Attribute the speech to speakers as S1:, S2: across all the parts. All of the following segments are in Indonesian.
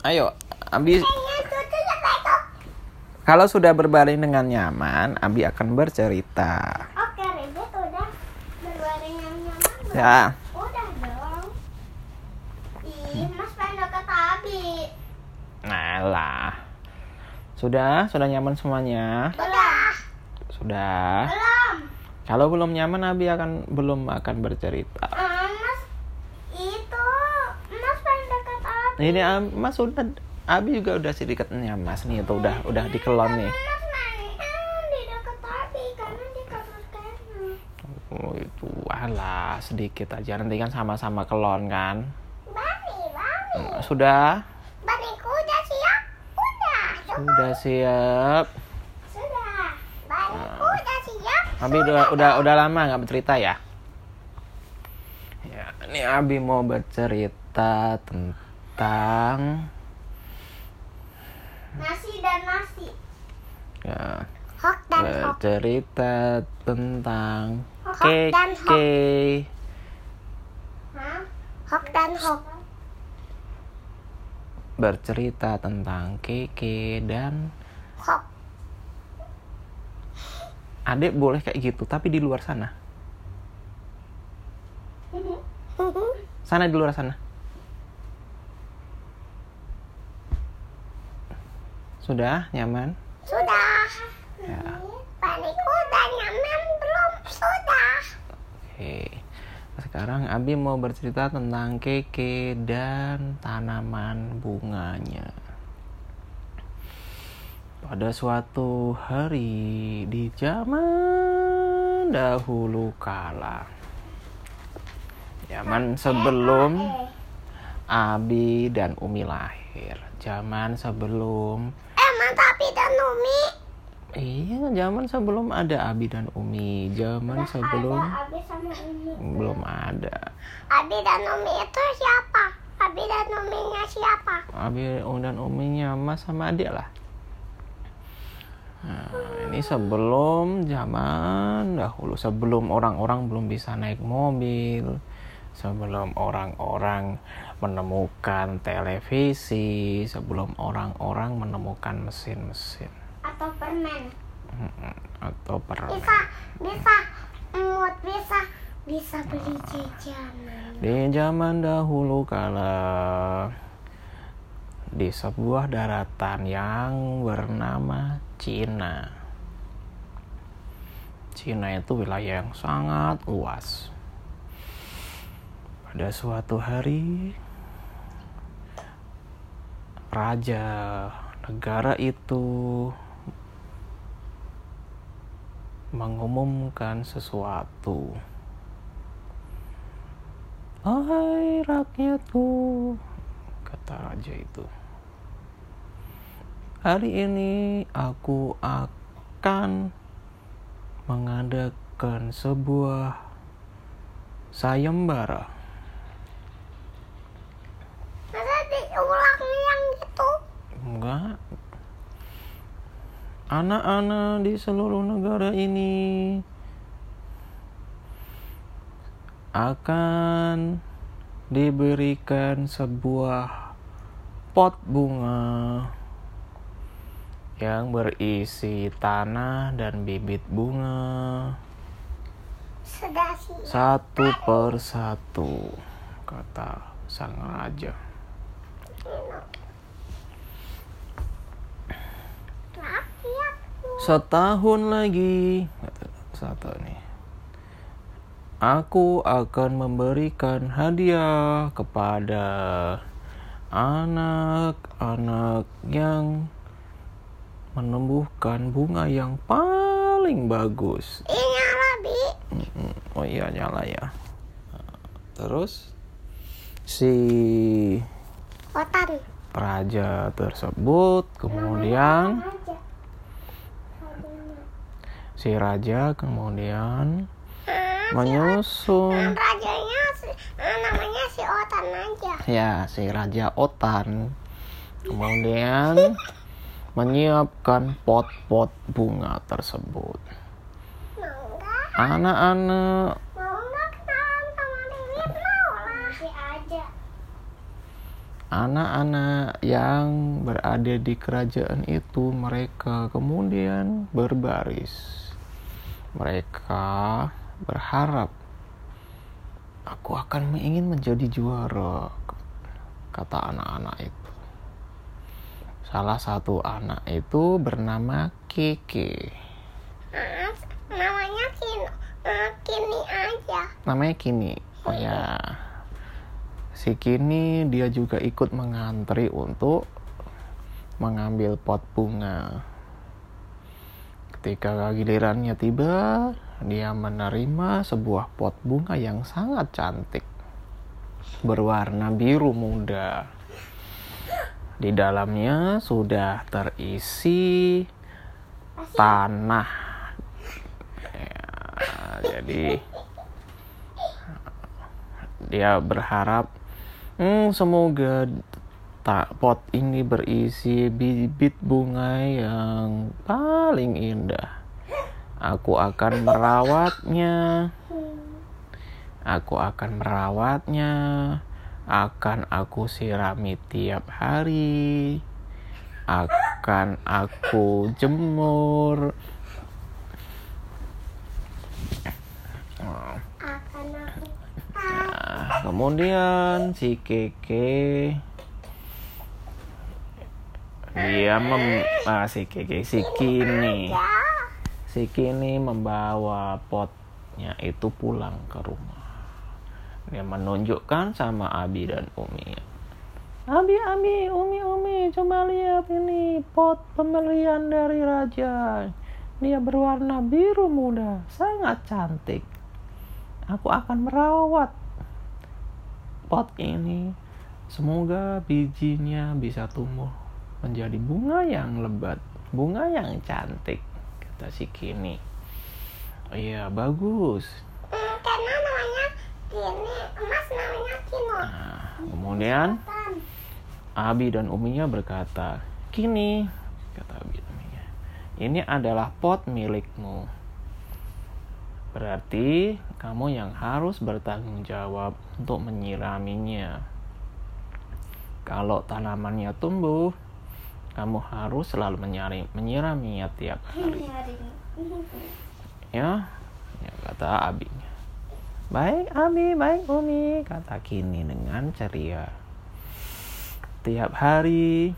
S1: Ayo, Abi. Kalau sudah berbaring dengan nyaman, Abi akan bercerita.
S2: Oke, Ribet udah berbaring yang nyaman belum?
S1: Ya.
S2: Udah dong. Ih, Mas pengen deket Abi.
S1: Nah lah. Sudah, sudah nyaman semuanya.
S2: Udah.
S1: Sudah.
S2: Belum.
S1: Kalau belum nyaman, Abi akan belum akan bercerita.
S2: Ah, Mas itu Mas pengen
S1: Ini Am- Mas sudah, Abi juga udah sedikitnya Mas nih, tuh udah udah dikelon nih.
S2: Ah.
S1: Oh itu, alah sedikit aja. Nanti kan sama-sama kelon kan.
S2: Bani, Bani.
S1: Sudah,
S2: Baniku udah siap? Udah.
S1: sudah siap.
S2: Sudah. Baniku udah siap?
S1: Abi udah udah udah lama nggak bercerita ya? Ya, ini Abi mau bercerita tentang
S2: Nasi dan nasi.
S1: ya
S2: Hok dan hok.
S1: bercerita tentang
S2: Hok dan hok.
S1: keke.
S2: Hah? Hok dan hok.
S1: Bercerita tentang keke dan
S2: Hok.
S1: adek boleh kayak gitu, tapi di luar sana. Sana di luar sana. Sudah nyaman?
S2: Sudah.
S1: Ya.
S2: Baniku udah nyaman belum? Sudah.
S1: Oke. Sekarang Abi mau bercerita tentang keke dan tanaman bunganya. Pada suatu hari di zaman dahulu kala. Zaman sebelum Abi dan Umi lahir. Zaman sebelum
S2: Emang tapi dan Umi.
S1: Iya, zaman sebelum ada Abi dan Umi. Zaman sebelum
S2: Ada Abi sama Umi.
S1: belum ada.
S2: Abi dan Umi itu siapa? Abi dan Uminya siapa?
S1: Abi dan Uminya Mas sama adik lah. Nah, ini sebelum zaman dahulu, sebelum orang-orang belum bisa naik mobil, sebelum orang-orang menemukan televisi, sebelum orang-orang menemukan mesin-mesin
S2: Atau permen?
S1: Atau permen.
S2: Bisa, bisa, emut bisa, bisa beli jajanan.
S1: Di zaman dahulu kala di sebuah daratan yang bernama Cina. Cina itu wilayah yang sangat luas. Pada suatu hari raja negara itu mengumumkan sesuatu. Hai rakyatku, kata raja itu. Hari ini aku akan mengadakan sebuah sayembara.
S2: Masa diulang yang gitu?
S1: Enggak. Anak-anak di seluruh negara ini akan diberikan sebuah pot bunga yang berisi tanah dan bibit bunga. Satu per satu kata sang raja
S2: Rakyatku.
S1: Setahun lagi satu nih aku akan memberikan hadiah kepada anak-anak yang menumbuhkan bunga yang paling bagus
S2: Ini nyala, Bi.
S1: Oh iya nyala ya. Terus si
S2: Otan.
S1: raja tersebut kemudian. Si raja kemudian
S2: Ah,
S1: menyusun
S2: rajanya si- ah, namanya si Otan aja.
S1: ya si raja Otan kemudian menyiapkan pot-pot bunga tersebut. Anak-anak.
S2: Si
S1: anak-anak yang berada di kerajaan itu mereka kemudian berbaris. Mereka berharap aku akan ingin menjadi juara kata anak-anak itu. Salah satu anak itu bernama.
S2: Ah, namanya Kini, ah, Kini aja.
S1: Namanya Kini. Oh ya. Si Kini dia juga ikut mengantri untuk mengambil pot bunga. Ketika gilirannya tiba, dia menerima sebuah pot bunga yang sangat cantik. Berwarna biru muda. Di dalamnya sudah terisi tanah. Ya, jadi dia berharap hmm, semoga tak pot ini berisi bibit bunga yang paling indah. Aku akan merawatnya. Aku akan merawatnya. Akan aku sirami tiap hari. Akan aku jemur. Nah, kemudian si Keke dia mem ah, si Keke si Kini si Kini membawa potnya itu pulang ke rumah. Dia menunjukkan sama Abi dan Umi. Abi, Abi, Umi, Umi, coba lihat ini pot pemberian dari raja. Dia berwarna biru muda, sangat cantik. Aku akan merawat pot ini. Semoga bijinya bisa tumbuh menjadi bunga yang lebat, bunga yang cantik, kata si Kini. "Oh Iya, bagus.
S2: Hmm, karena namanya Kini, emas namanya Kino.
S1: Nah, kemudian. Abi dan Uminya berkata, Kini, kata Abi dan Uminya, ini adalah pot milikmu. Berarti kamu yang harus bertanggung jawab untuk menyiraminya. Kalau tanamannya tumbuh, kamu harus selalu menyari, menyiraminya tiap hari. Ya, ya kata Abinya. Baik Abi, baik Umi, kata Kini dengan ceria. Tiap hari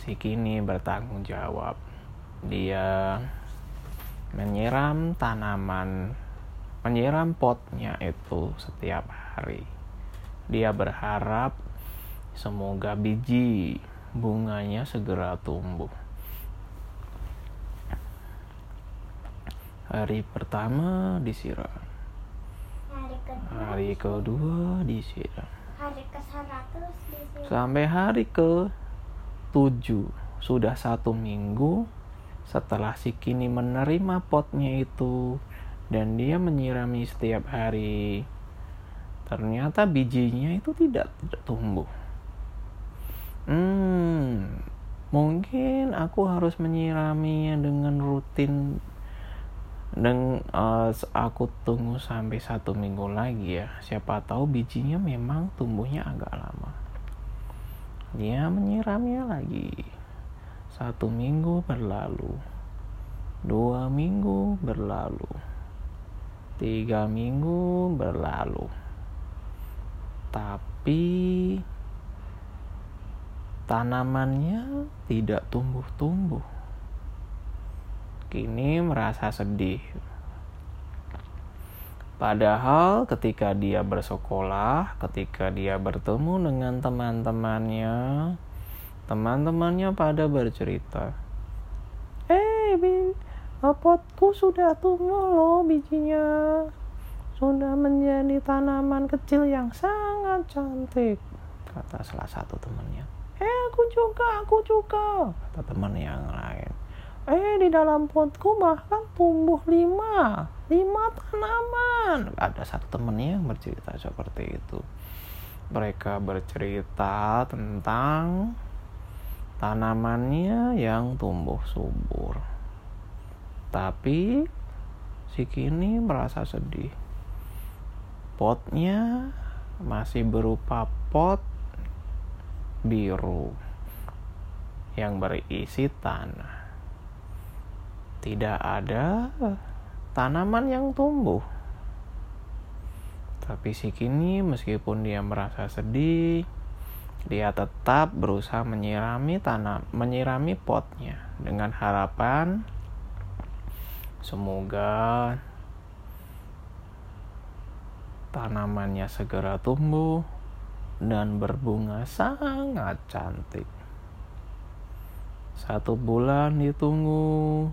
S1: si Kini bertanggung jawab. Dia menyiram tanaman, menyiram potnya itu setiap hari. Dia berharap semoga biji bunganya segera tumbuh. Hari pertama disiram,
S2: Hari kedua,
S1: hari kedua disiram.
S2: hari ke 100 di sini.
S1: Sampai hari ke tujuh sudah satu minggu setelah si Kini menerima potnya itu dan dia menyirami setiap hari. Ternyata bijinya itu tidak tidak tumbuh. Hmm, mungkin aku harus menyiraminya dengan rutin dan eh, aku tunggu sampai satu minggu lagi ya. Siapa tahu bijinya memang tumbuhnya agak lama. Dia menyiramnya lagi. Satu minggu berlalu. Dua minggu berlalu. Tiga minggu berlalu. Tapi tanamannya tidak tumbuh-tumbuh kini merasa sedih. Padahal ketika dia bersekolah, ketika dia bertemu dengan teman-temannya, teman-temannya pada bercerita, "Eh, bi- potku sudah tumbuh loh bijinya. Sudah menjadi tanaman kecil yang sangat cantik," kata salah satu temannya. "Eh, aku juga, aku juga," kata teman yang lain. Eh, di dalam potku bahkan tumbuh lima, lima tanaman. Ada satu temennya yang bercerita seperti itu. Mereka bercerita tentang tanamannya yang tumbuh subur. Tapi si Kini merasa sedih. Potnya masih berupa pot biru yang berisi tanah. Tidak ada tanaman yang tumbuh. Tapi si kini meskipun dia merasa sedih, dia tetap berusaha menyirami tanam, menyirami potnya dengan harapan semoga tanamannya segera tumbuh dan berbunga sangat cantik. Satu bulan ditunggu,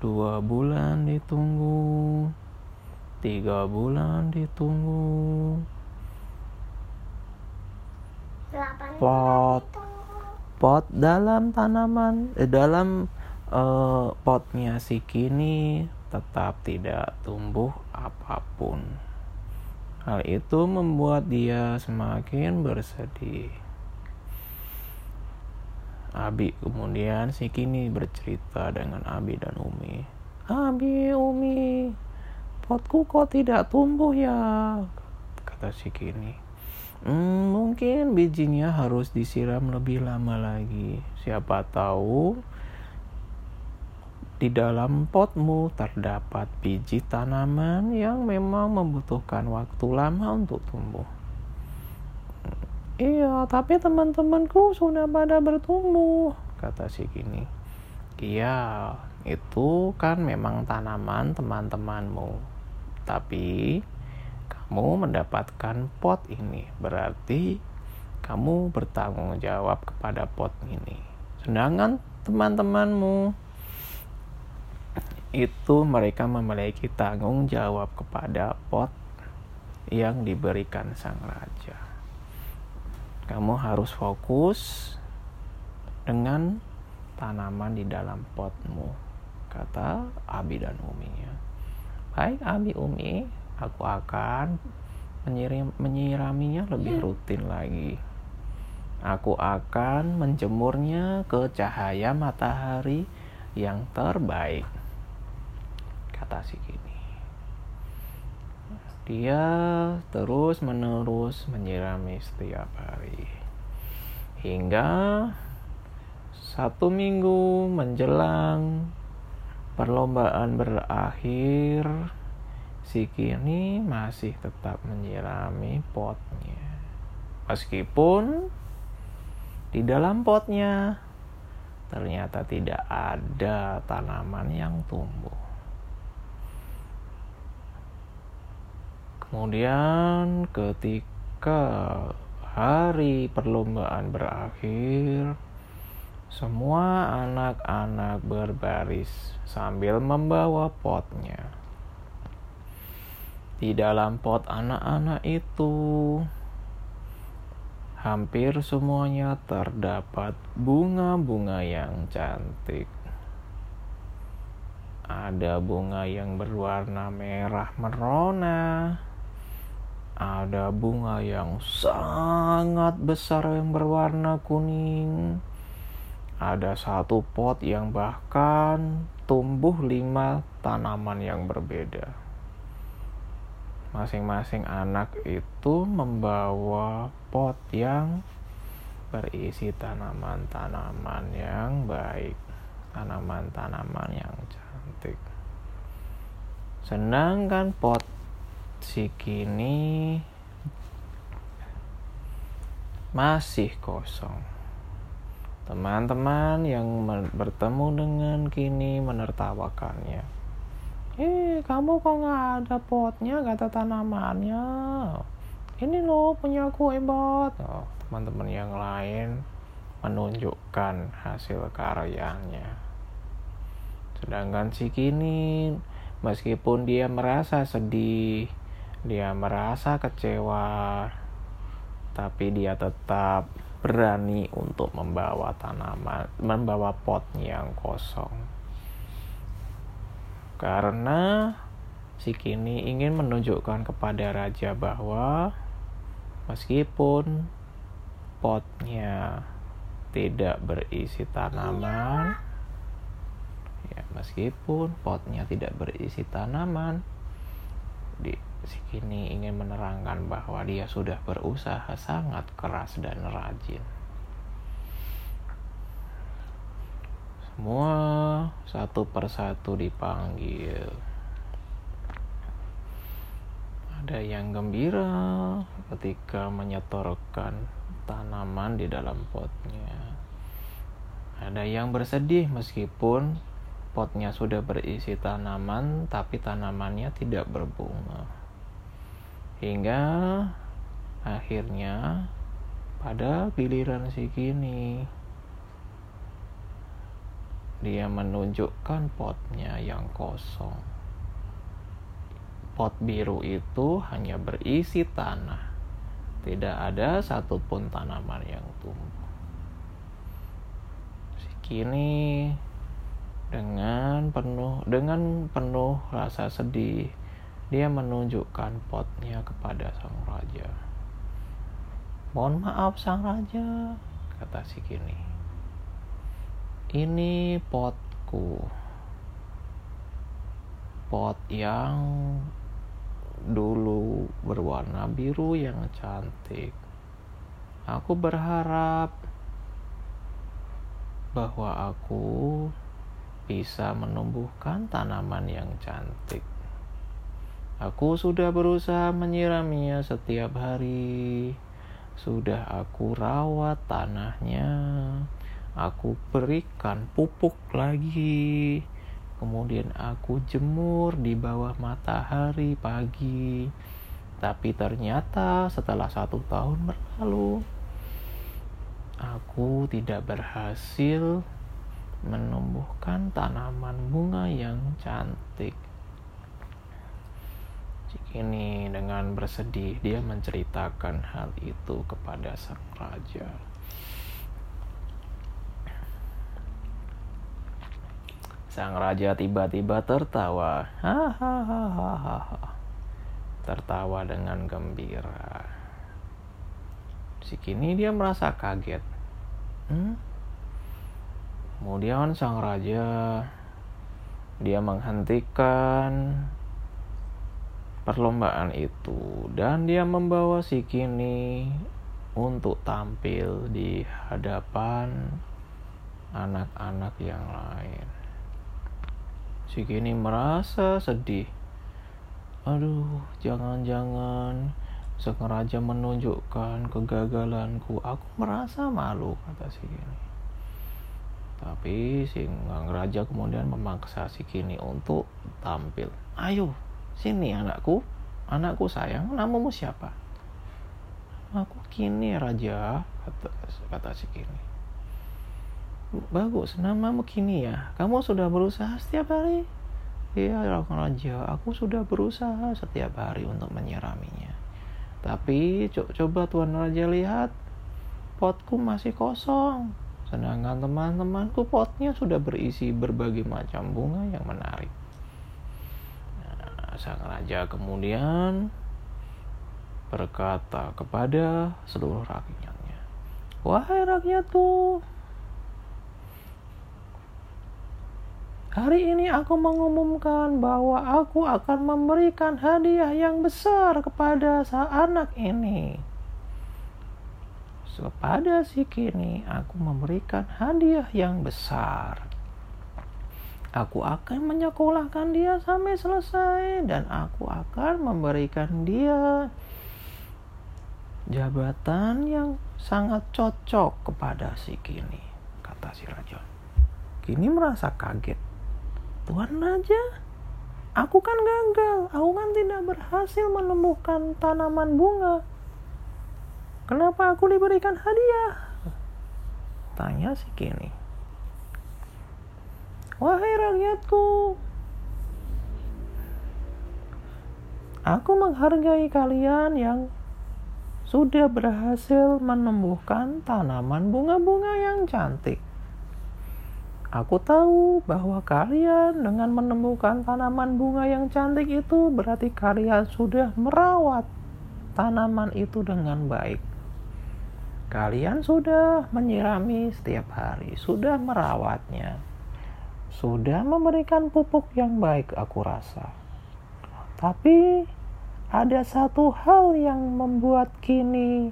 S1: dua bulan ditunggu, tiga bulan ditunggu. Pot. Pot dalam tanaman, eh, dalam eh, potnya si kini tetap tidak tumbuh apa pun. Hal itu membuat dia semakin bersedih. Abi kemudian si kini bercerita dengan Abi dan Umi. Abi, Umi, potku kok tidak tumbuh ya? Kata si kini. Hmm, mungkin bijinya harus disiram lebih lama lagi. Siapa tahu di dalam potmu terdapat biji tanaman yang memang membutuhkan waktu lama untuk tumbuh. Iya, tapi teman-temanku sudah pada bertumbuh, kata si Kini. Iya, itu kan memang tanaman teman-temanmu. Tapi kamu mendapatkan pot ini, berarti kamu bertanggung jawab kepada pot ini. Sedangkan teman-temanmu itu mereka memiliki tanggung jawab kepada pot yang diberikan sang raja. Kamu harus fokus dengan tanaman di dalam potmu, kata Abi dan Uminya. Baik Abi Umi, aku akan menyiram, menyiraminya lebih rutin lagi. Aku akan menjemurnya ke cahaya matahari yang terbaik, kata si Kini. Dia terus menerus menyirami setiap hari. Hingga satu minggu menjelang perlombaan berakhir, si Kini masih tetap menyirami potnya. Meskipun di dalam potnya ternyata tidak ada tanaman yang tumbuh. Kemudian ketika hari perlombaan berakhir, semua anak-anak berbaris sambil membawa potnya. Di dalam pot anak-anak itu hampir semuanya terdapat bunga-bunga yang cantik. Ada bunga yang berwarna merah merona, ada bunga yang sangat besar yang berwarna kuning. Ada satu pot yang bahkan tumbuh lima tanaman yang berbeda. Masing-masing anak itu membawa pot yang berisi tanaman-tanaman yang baik, tanaman-tanaman yang cantik. Sedangkan pot si kini masih kosong. Teman-teman yang bertemu dengan kini menertawakannya. Eh, kamu kok nggak ada potnya, kata tanamannya. Ini loh punya aku hebat. Oh, teman-teman yang lain menunjukkan hasil karyanya. Sedangkan si kini, meskipun dia merasa sedih, dia merasa kecewa, tapi dia tetap berani untuk membawa tanaman, membawa pot yang kosong. Karena si kini ingin menunjukkan kepada raja bahwa meskipun potnya tidak berisi tanaman, ya meskipun potnya tidak berisi tanaman, di Sikini ingin menerangkan bahwa dia sudah berusaha sangat keras dan rajin. Semua satu persatu dipanggil. Ada yang gembira ketika menyetorkan tanaman di dalam potnya. Ada yang bersedih meskipun potnya sudah berisi tanaman, tapi tanamannya tidak berbunga Hingga akhirnya pada giliran si kini dia menunjukkan potnya yang kosong pot biru itu hanya berisi tanah. Tidak ada satupun tanaman yang tumbuh. Kini dengan penuh dengan penuh rasa sedih dia menunjukkan potnya kepada sang raja. Mohon maaf sang raja, kata si kini. Ini potku. Pot yang dulu berwarna biru yang cantik. Aku berharap bahwa aku bisa menumbuhkan tanaman yang cantik. Aku sudah berusaha menyiraminya setiap hari. Sudah aku rawat tanahnya. Aku berikan pupuk lagi kemudian aku jemur di bawah matahari pagi. Tapi ternyata setelah satu tahun berlalu, aku tidak berhasil menumbuhkan tanaman bunga yang cantik. Kini dengan bersedih dia menceritakan hal itu kepada sang raja. Sang raja tiba-tiba tertawa. Hahaha. Tertawa dengan gembira. Si kini dia merasa kaget. Hmm? Kemudian sang raja dia menghentikan perlombaan itu dan dia membawa si kini untuk tampil di hadapan anak-anak yang lain. Si kini merasa sedih. Aduh, jangan-jangan sengaja menunjukkan kegagalanku. Aku merasa malu, kata si kini. Tapi si raja kemudian memaksa si kini untuk tampil. Ayo, sini anakku. Anakku sayang, namamu siapa? Aku kini raja, kata, kata si kini. Bagus, namamu kini ya. Kamu sudah berusaha setiap hari? Iya, Raja, aku sudah berusaha setiap hari untuk menyiraminya. Tapi co coba Tuan Raja lihat, potku masih kosong. Sedangkan teman-temanku potnya sudah berisi berbagai macam bunga yang menarik. Sang raja kemudian berkata kepada seluruh rakyatnya, Wahai rakyatku, Hari ini aku mengumumkan bahwa aku akan memberikan hadiah yang besar kepada anak ini. Kepada si kini, aku memberikan hadiah yang besar. Aku akan menyekolahkan dia sampai selesai dan aku akan memberikan dia jabatan yang sangat cocok kepada si kini, kata si raja. Kini merasa kaget Tuhan Raja, aku kan gagal. Aku kan tidak berhasil menemukan tanaman bunga. Kenapa aku diberikan hadiah? Tanya si Kini. Wahai rakyatku, aku menghargai kalian yang sudah berhasil menumbuhkan tanaman bunga-bunga yang cantik. Aku tahu bahwa kalian dengan menemukan tanaman bunga yang cantik itu berarti kalian sudah merawat tanaman itu dengan baik. Kalian sudah menyirami setiap hari, sudah merawatnya, sudah memberikan pupuk yang baik, aku rasa. Tapi ada satu hal yang membuat kini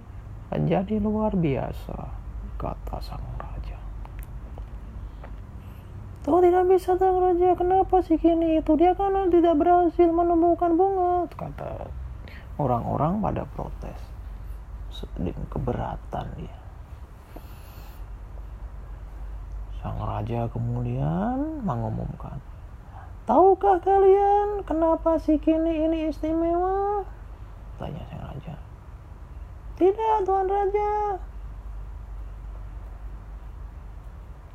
S1: menjadi luar biasa, kata sang Oh tidak bisa sang raja, kenapa sih kini itu? Dia karena tidak berhasil menumbuhkan bunga, kata orang-orang pada protes. Sedih keberatan dia. Sang raja kemudian mengumumkan, Tahukah kalian kenapa si kini ini istimewa? Tanya sang raja. Tidak, Tuan Raja.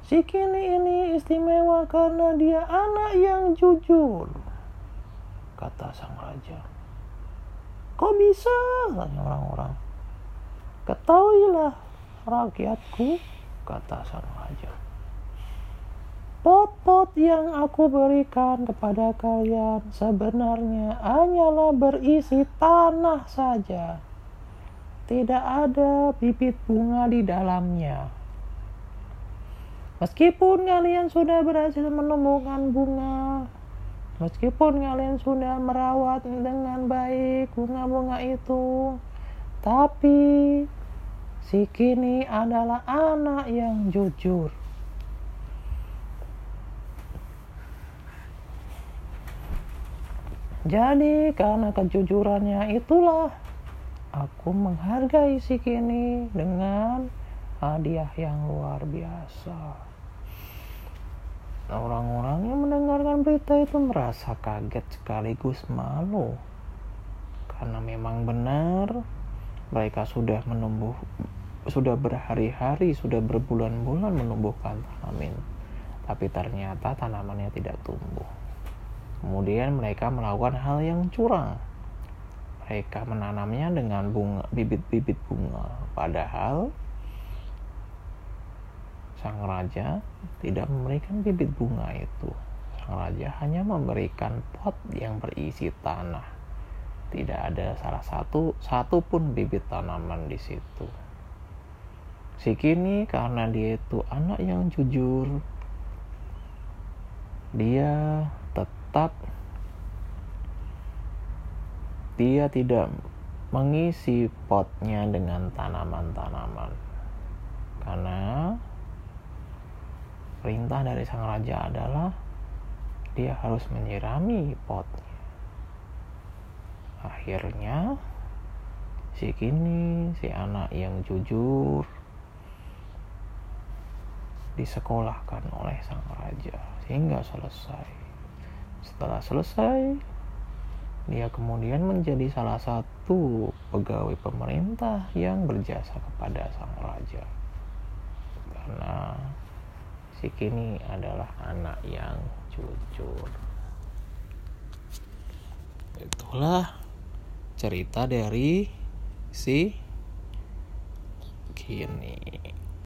S1: Si Kini ini istimewa karena dia anak yang jujur, kata sang raja. Kok bisa? Tanya orang-orang. Ketahuilah rakyatku, kata sang raja. Pot-pot yang aku berikan kepada kalian sebenarnya hanyalah berisi tanah saja. Tidak ada bibit bunga di dalamnya. Meskipun kalian sudah berhasil menemukan bunga, meskipun kalian sudah merawat dengan baik bunga-bunga itu, tapi si kini adalah anak yang jujur. Jadi karena kejujurannya itulah aku menghargai si kini dengan hadiah yang luar biasa. Orang-orang yang mendengarkan berita itu merasa kaget sekaligus malu. Karena memang benar mereka sudah menumbuh sudah berhari-hari, sudah berbulan-bulan menumbuhkan tanaman. Tapi ternyata tanamannya tidak tumbuh. Kemudian mereka melakukan hal yang curang. Mereka menanamnya dengan bunga, bibit-bibit bunga. Padahal sang raja tidak memberikan bibit bunga itu. Sang raja hanya memberikan pot yang berisi tanah. Tidak ada salah satu satu pun bibit tanaman di situ. Si kini karena dia itu anak yang jujur, dia tetap dia tidak mengisi potnya dengan tanaman-tanaman karena perintah dari sang raja adalah dia harus menyirami potnya. Akhirnya, si kini, si anak yang jujur, disekolahkan oleh sang raja sehingga selesai. Setelah selesai, dia kemudian menjadi salah satu pegawai pemerintah yang berjasa kepada sang raja. Karena si kini adalah anak yang jujur. Itulah cerita dari si kini.